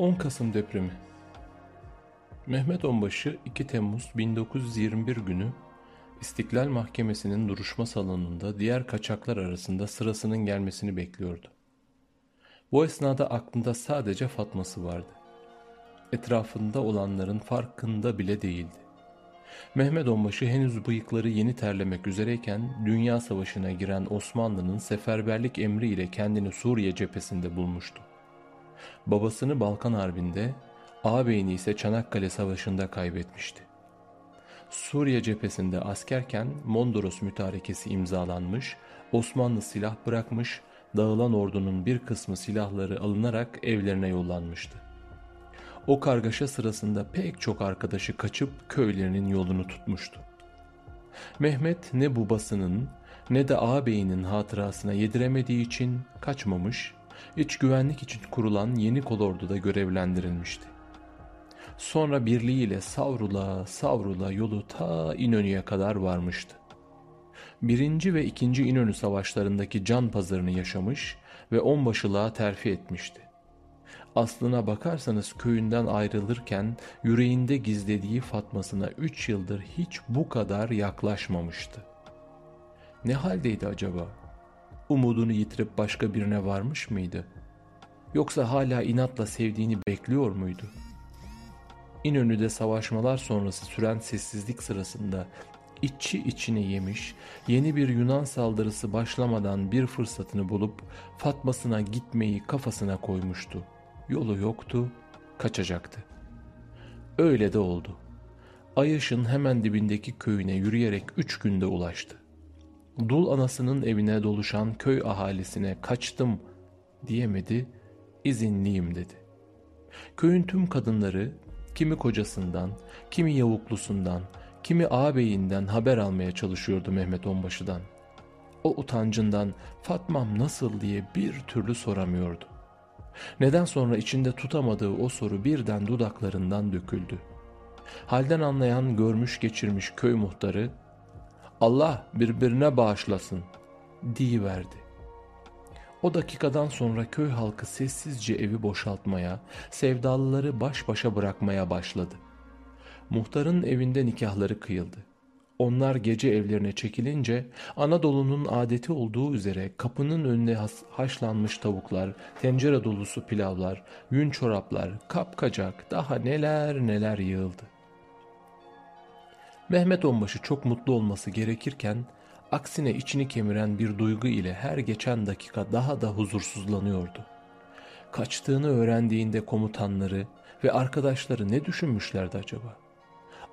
10 Kasım depremi Mehmet Onbaşı 2 Temmuz 1921 günü İstiklal Mahkemesi'nin duruşma salonunda diğer kaçaklar arasında sırasının gelmesini bekliyordu. Bu esnada aklında sadece Fatma'sı vardı. Etrafında olanların farkında bile değildi. Mehmet Onbaşı henüz bıyıkları yeni terlemek üzereyken Dünya Savaşı'na giren Osmanlı'nın seferberlik emri ile kendini Suriye cephesinde bulmuştu. Babasını Balkan Harbi'nde, ağabeyini ise Çanakkale Savaşı'nda kaybetmişti. Suriye cephesinde askerken Mondros mütarekesi imzalanmış, Osmanlı silah bırakmış, dağılan ordunun bir kısmı silahları alınarak evlerine yollanmıştı. O kargaşa sırasında pek çok arkadaşı kaçıp köylerinin yolunu tutmuştu. Mehmet ne babasının ne de ağabeyinin hatırasına yediremediği için kaçmamış, iç güvenlik için kurulan yeni kolorduda görevlendirilmişti. Sonra birliğiyle savrula savrula yolu ta İnönü'ye kadar varmıştı. Birinci ve ikinci İnönü savaşlarındaki can pazarını yaşamış ve onbaşılığa terfi etmişti. Aslına bakarsanız köyünden ayrılırken yüreğinde gizlediği Fatmasına üç yıldır hiç bu kadar yaklaşmamıştı. Ne haldeydi acaba? Umudunu yitirip başka birine varmış mıydı? Yoksa hala inatla sevdiğini bekliyor muydu? İnönü'de savaşmalar sonrası süren sessizlik sırasında içi içine yemiş, yeni bir Yunan saldırısı başlamadan bir fırsatını bulup Fatmasına gitmeyi kafasına koymuştu. Yolu yoktu, kaçacaktı. Öyle de oldu. Ayış'ın hemen dibindeki köyüne yürüyerek üç günde ulaştı. Dul anasının evine doluşan köy ahalisine kaçtım diyemedi, izinliyim dedi. Köyün tüm kadınları kimi kocasından, kimi yavuklusundan, kimi ağabeyinden haber almaya çalışıyordu Mehmet Onbaşı'dan. O utancından Fatmam nasıl diye bir türlü soramıyordu. Neden sonra içinde tutamadığı o soru birden dudaklarından döküldü. Halden anlayan görmüş geçirmiş köy muhtarı Allah birbirine bağışlasın verdi. O dakikadan sonra köy halkı sessizce evi boşaltmaya, sevdalıları baş başa bırakmaya başladı. Muhtarın evinde nikahları kıyıldı. Onlar gece evlerine çekilince Anadolu'nun adeti olduğu üzere kapının önüne haşlanmış tavuklar, tencere dolusu pilavlar, yün çoraplar, kapkacak daha neler neler yığıldı. Mehmet Onbaşı çok mutlu olması gerekirken aksine içini kemiren bir duygu ile her geçen dakika daha da huzursuzlanıyordu. Kaçtığını öğrendiğinde komutanları ve arkadaşları ne düşünmüşlerdi acaba?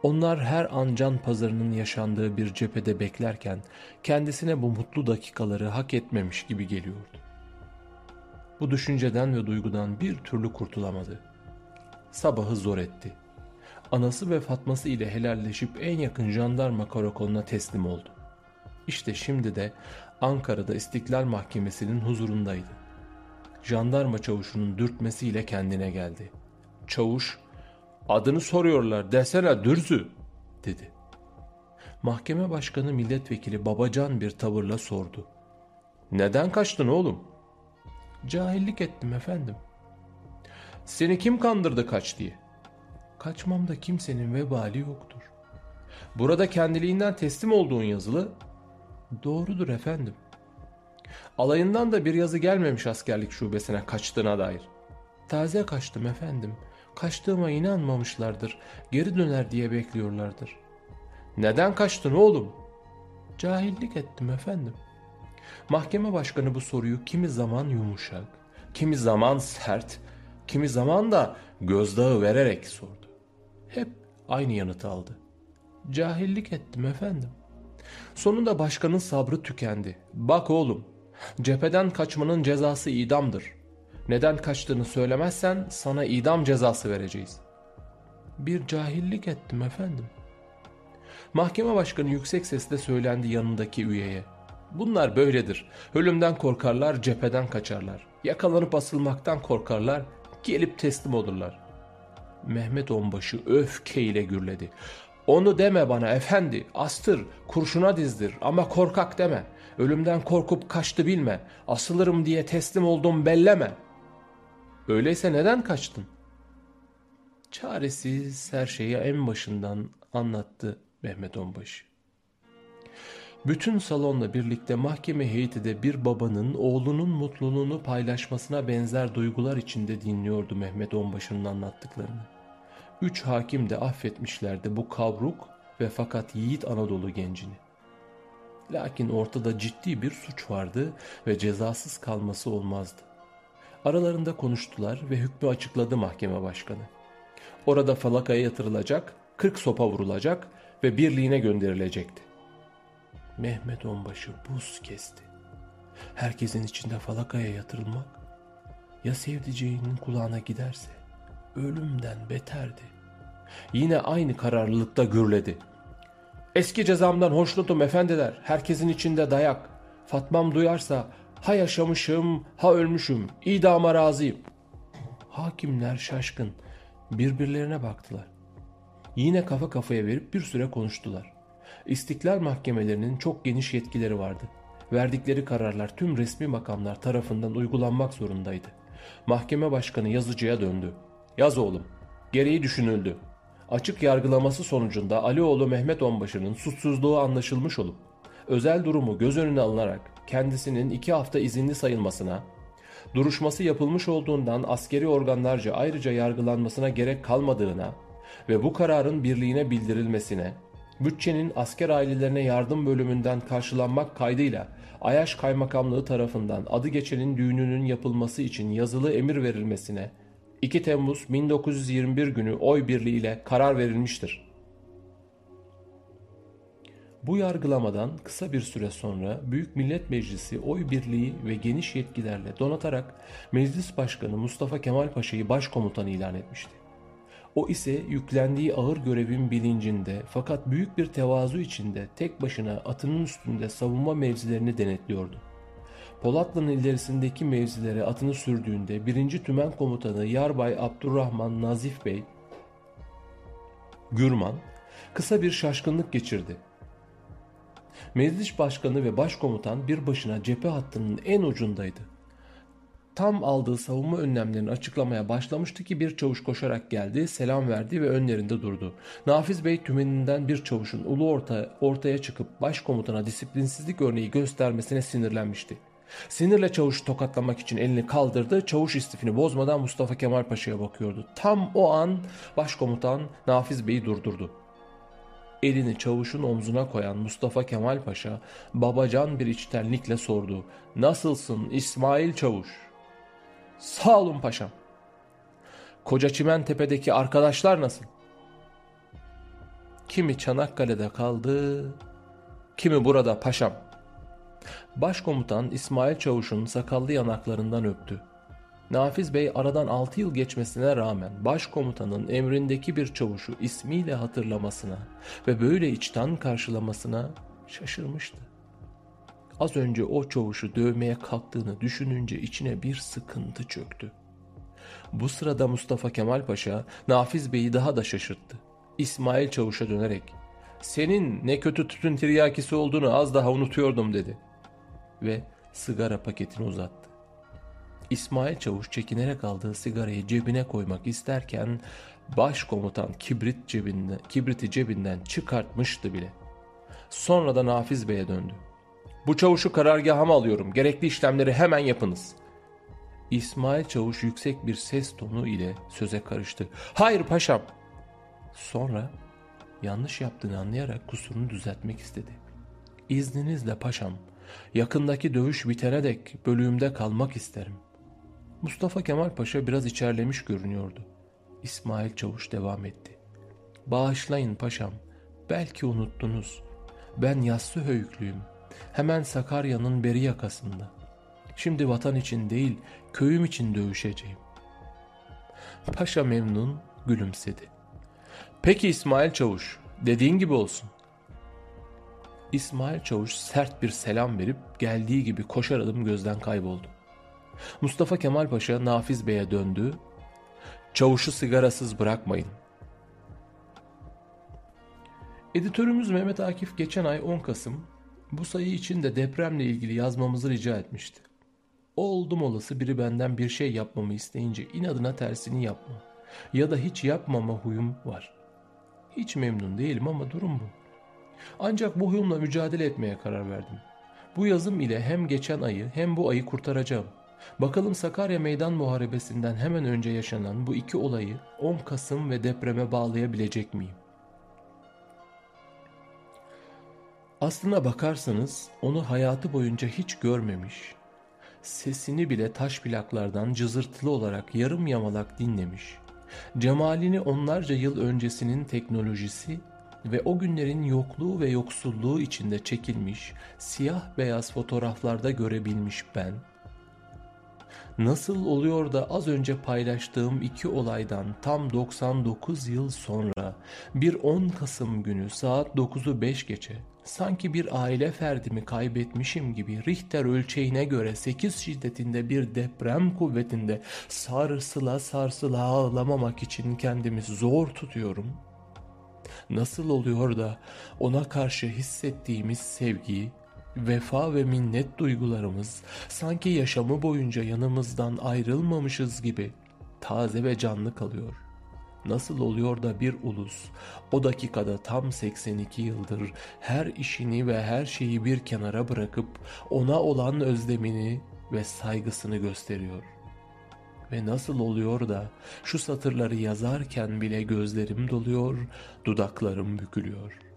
Onlar her an can pazarının yaşandığı bir cephede beklerken kendisine bu mutlu dakikaları hak etmemiş gibi geliyordu. Bu düşünceden ve duygudan bir türlü kurtulamadı. Sabahı zor etti. Anası ve Fatması ile helalleşip en yakın jandarma karakoluna teslim oldu. İşte şimdi de Ankara'da İstiklal Mahkemesi'nin huzurundaydı. Jandarma çavuşunun dürtmesiyle kendine geldi. Çavuş, adını soruyorlar desene dürzü, dedi. Mahkeme başkanı milletvekili babacan bir tavırla sordu. Neden kaçtın oğlum? Cahillik ettim efendim. Seni kim kandırdı kaç diye? Kaçmamda kimsenin vebali yoktur. Burada kendiliğinden teslim olduğun yazılı Doğrudur efendim. Alayından da bir yazı gelmemiş askerlik şubesine kaçtığına dair. Taze kaçtım efendim. Kaçtığıma inanmamışlardır. Geri döner diye bekliyorlardır. Neden kaçtın oğlum? Cahillik ettim efendim. Mahkeme başkanı bu soruyu kimi zaman yumuşak, kimi zaman sert, kimi zaman da gözdağı vererek sordu. Hep aynı yanıtı aldı. Cahillik ettim efendim. Sonunda başkanın sabrı tükendi. Bak oğlum, cepheden kaçmanın cezası idamdır. Neden kaçtığını söylemezsen sana idam cezası vereceğiz. Bir cahillik ettim efendim. Mahkeme başkanı yüksek sesle söylendi yanındaki üyeye. Bunlar böyledir. Ölümden korkarlar, cepheden kaçarlar. Yakalanıp asılmaktan korkarlar, gelip teslim olurlar. Mehmet Onbaşı öfkeyle gürledi. Onu deme bana efendi, astır, kurşuna dizdir ama korkak deme. Ölümden korkup kaçtı bilme, asılırım diye teslim oldum belleme. Öyleyse neden kaçtın? Çaresiz her şeyi en başından anlattı Mehmet Onbaşı. Bütün salonla birlikte mahkeme heyeti de bir babanın oğlunun mutluluğunu paylaşmasına benzer duygular içinde dinliyordu Mehmet Onbaşı'nın anlattıklarını. Üç hakim de affetmişlerdi bu kavruk ve fakat yiğit Anadolu gencini. Lakin ortada ciddi bir suç vardı ve cezasız kalması olmazdı. Aralarında konuştular ve hükmü açıkladı mahkeme başkanı. Orada falakaya yatırılacak, kırk sopa vurulacak ve birliğine gönderilecekti. Mehmet Onbaşı buz kesti. Herkesin içinde falakaya yatırılmak ya sevdiceğinin kulağına giderse ölümden beterdi. Yine aynı kararlılıkta gürledi. Eski cezamdan hoşnutum efendiler. Herkesin içinde dayak. Fatmam duyarsa ha yaşamışım ha ölmüşüm. İdama razıyım. Hakimler şaşkın. Birbirlerine baktılar. Yine kafa kafaya verip bir süre konuştular. İstiklal mahkemelerinin çok geniş yetkileri vardı. Verdikleri kararlar tüm resmi makamlar tarafından uygulanmak zorundaydı. Mahkeme başkanı yazıcıya döndü. Yaz oğlum. Gereği düşünüldü. Açık yargılaması sonucunda Alioğlu Mehmet Onbaşı'nın suçsuzluğu anlaşılmış olup özel durumu göz önüne alınarak kendisinin iki hafta izinli sayılmasına, duruşması yapılmış olduğundan askeri organlarca ayrıca yargılanmasına gerek kalmadığına ve bu kararın birliğine bildirilmesine, bütçenin asker ailelerine yardım bölümünden karşılanmak kaydıyla Ayaş Kaymakamlığı tarafından adı geçenin düğününün yapılması için yazılı emir verilmesine 2 Temmuz 1921 günü oy birliğiyle karar verilmiştir. Bu yargılamadan kısa bir süre sonra Büyük Millet Meclisi oy birliği ve geniş yetkilerle donatarak Meclis Başkanı Mustafa Kemal Paşa'yı başkomutan ilan etmişti. O ise yüklendiği ağır görevin bilincinde fakat büyük bir tevazu içinde tek başına atının üstünde savunma mevzilerini denetliyordu. Polatlı'nın ilerisindeki mevzilere atını sürdüğünde 1. Tümen Komutanı Yarbay Abdurrahman Nazif Bey Gürman kısa bir şaşkınlık geçirdi. Meclis Başkanı ve Başkomutan bir başına cephe hattının en ucundaydı. Tam aldığı savunma önlemlerini açıklamaya başlamıştı ki bir çavuş koşarak geldi, selam verdi ve önlerinde durdu. Nafiz Bey tümeninden bir çavuşun ulu orta, ortaya çıkıp başkomutana disiplinsizlik örneği göstermesine sinirlenmişti. Sinirle çavuşu tokatlamak için elini kaldırdı. Çavuş istifini bozmadan Mustafa Kemal Paşa'ya bakıyordu. Tam o an başkomutan Nafiz Bey'i durdurdu. Elini çavuşun omzuna koyan Mustafa Kemal Paşa babacan bir içtenlikle sordu. Nasılsın İsmail Çavuş? Sağ olun paşam. Koca Çimentepe'deki arkadaşlar nasıl? Kimi Çanakkale'de kaldı, kimi burada paşam. Başkomutan İsmail Çavuş'un sakallı yanaklarından öptü. Nafiz Bey aradan 6 yıl geçmesine rağmen başkomutanın emrindeki bir çavuşu ismiyle hatırlamasına ve böyle içten karşılamasına şaşırmıştı. Az önce o çavuşu dövmeye kalktığını düşününce içine bir sıkıntı çöktü. Bu sırada Mustafa Kemal Paşa Nafiz Bey'i daha da şaşırttı. İsmail Çavuş'a dönerek senin ne kötü tütün tiryakisi olduğunu az daha unutuyordum dedi. Ve sigara paketini uzattı. İsmail Çavuş çekinerek aldığı sigarayı cebine koymak isterken başkomutan kibrit cebinden, kibriti cebinden çıkartmıştı bile. Sonra da Nafiz Bey'e döndü. Bu çavuşu karargahıma alıyorum. Gerekli işlemleri hemen yapınız. İsmail Çavuş yüksek bir ses tonu ile söze karıştı. Hayır paşam. Sonra yanlış yaptığını anlayarak kusurunu düzeltmek istedi. İzninizle paşam. Yakındaki dövüş bitene dek bölüğümde kalmak isterim. Mustafa Kemal Paşa biraz içerlemiş görünüyordu. İsmail Çavuş devam etti. Bağışlayın paşam. Belki unuttunuz. Ben yassı höyüklüyüm. Hemen Sakarya'nın beri yakasında. Şimdi vatan için değil, köyüm için dövüşeceğim. Paşa memnun gülümsedi. Peki İsmail Çavuş, dediğin gibi olsun. İsmail Çavuş sert bir selam verip geldiği gibi koşar adım gözden kayboldu. Mustafa Kemal Paşa Nafiz Bey'e döndü. Çavuşu sigarasız bırakmayın. Editörümüz Mehmet Akif geçen ay 10 Kasım bu sayı için de depremle ilgili yazmamızı rica etmişti. Oldum olası biri benden bir şey yapmamı isteyince inadına tersini yapma. Ya da hiç yapmama huyum var. Hiç memnun değilim ama durum bu. Ancak bu huyumla mücadele etmeye karar verdim. Bu yazım ile hem geçen ayı hem bu ayı kurtaracağım. Bakalım Sakarya Meydan Muharebesi'nden hemen önce yaşanan bu iki olayı 10 Kasım ve depreme bağlayabilecek miyim? Aslına bakarsanız onu hayatı boyunca hiç görmemiş, sesini bile taş plaklardan cızırtılı olarak yarım yamalak dinlemiş, cemalini onlarca yıl öncesinin teknolojisi ve o günlerin yokluğu ve yoksulluğu içinde çekilmiş siyah beyaz fotoğraflarda görebilmiş ben, nasıl oluyor da az önce paylaştığım iki olaydan tam 99 yıl sonra bir 10 Kasım günü saat 9'u 5 geçe sanki bir aile ferdimi kaybetmişim gibi Richter ölçeğine göre 8 şiddetinde bir deprem kuvvetinde sarsıla sarsıla ağlamamak için kendimi zor tutuyorum. Nasıl oluyor da ona karşı hissettiğimiz sevgiyi vefa ve minnet duygularımız sanki yaşamı boyunca yanımızdan ayrılmamışız gibi taze ve canlı kalıyor. Nasıl oluyor da bir ulus o dakikada tam 82 yıldır her işini ve her şeyi bir kenara bırakıp ona olan özlemini ve saygısını gösteriyor. Ve nasıl oluyor da şu satırları yazarken bile gözlerim doluyor, dudaklarım bükülüyor.''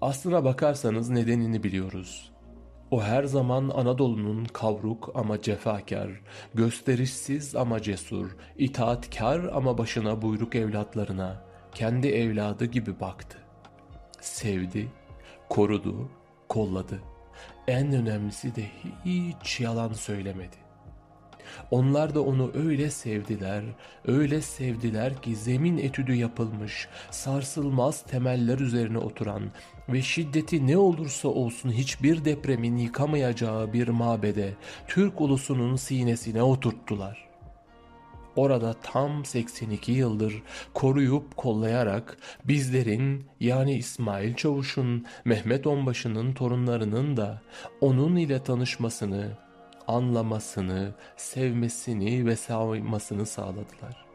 Aslına bakarsanız nedenini biliyoruz. O her zaman Anadolu'nun kavruk ama cefakar, gösterişsiz ama cesur, itaatkar ama başına buyruk evlatlarına, kendi evladı gibi baktı. Sevdi, korudu, kolladı. En önemlisi de hiç yalan söylemedi. Onlar da onu öyle sevdiler, öyle sevdiler ki zemin etüdü yapılmış, sarsılmaz temeller üzerine oturan ve şiddeti ne olursa olsun hiçbir depremin yıkamayacağı bir mabede Türk ulusunun sinesine oturttular. Orada tam 82 yıldır koruyup kollayarak bizlerin yani İsmail Çavuş'un, Mehmet Onbaşı'nın torunlarının da onun ile tanışmasını, anlamasını, sevmesini ve saymasını sağladılar.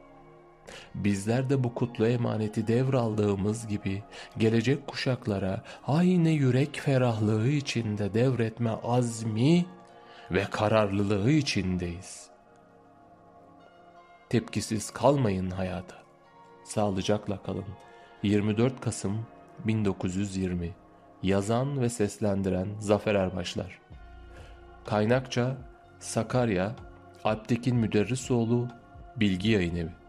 Bizler de bu kutlu emaneti devraldığımız gibi gelecek kuşaklara aynı yürek ferahlığı içinde devretme azmi ve kararlılığı içindeyiz. Tepkisiz kalmayın hayata. Sağlıcakla kalın. 24 Kasım 1920 Yazan ve seslendiren Zafer Erbaşlar Kaynakça Sakarya Alptekin Müderrisoğlu Bilgi Yayın Evi